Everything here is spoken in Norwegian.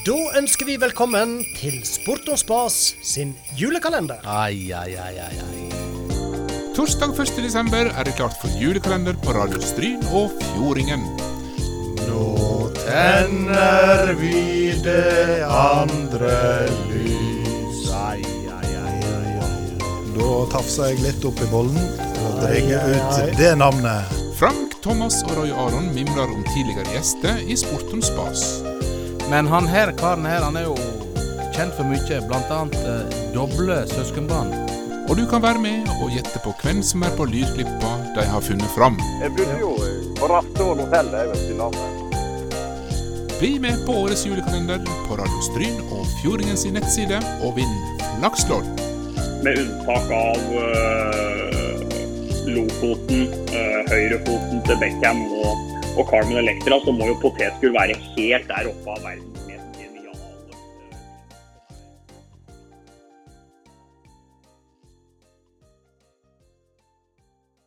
Da ønsker vi velkommen til Sport og Spas sin julekalender. Ai, ai, ai, ai, ai. Torsdag 1. desember er det klart for julekalender på Radio Stryn og Fjordingen. Nå tenner vi det andre lys. Ai, ai, ai, ai, ai. Da tafsa jeg litt opp i bollen og drenger dreier ut det navnet. Frank, Thomas og Roy Aron mimrer om tidligere gjester i Sport om spas. Men han her karen her, han er jo kjent for mye, blant annet eh, doble søskenbarn. Og du kan være med og gjette på hvem som er på lydklippa de har funnet fram. Jeg bodde jo på Raftoren hotell, det er vel til navnet. Bli med på årets julekalender på Radio Stryn og Fjordingens nettside, og vinn flakslodd. med unntak av uh, Lofoten, uh, høyrefoten til Beckham og, og Carmen Electra, så må jo potetgull være helt der oppe av verden.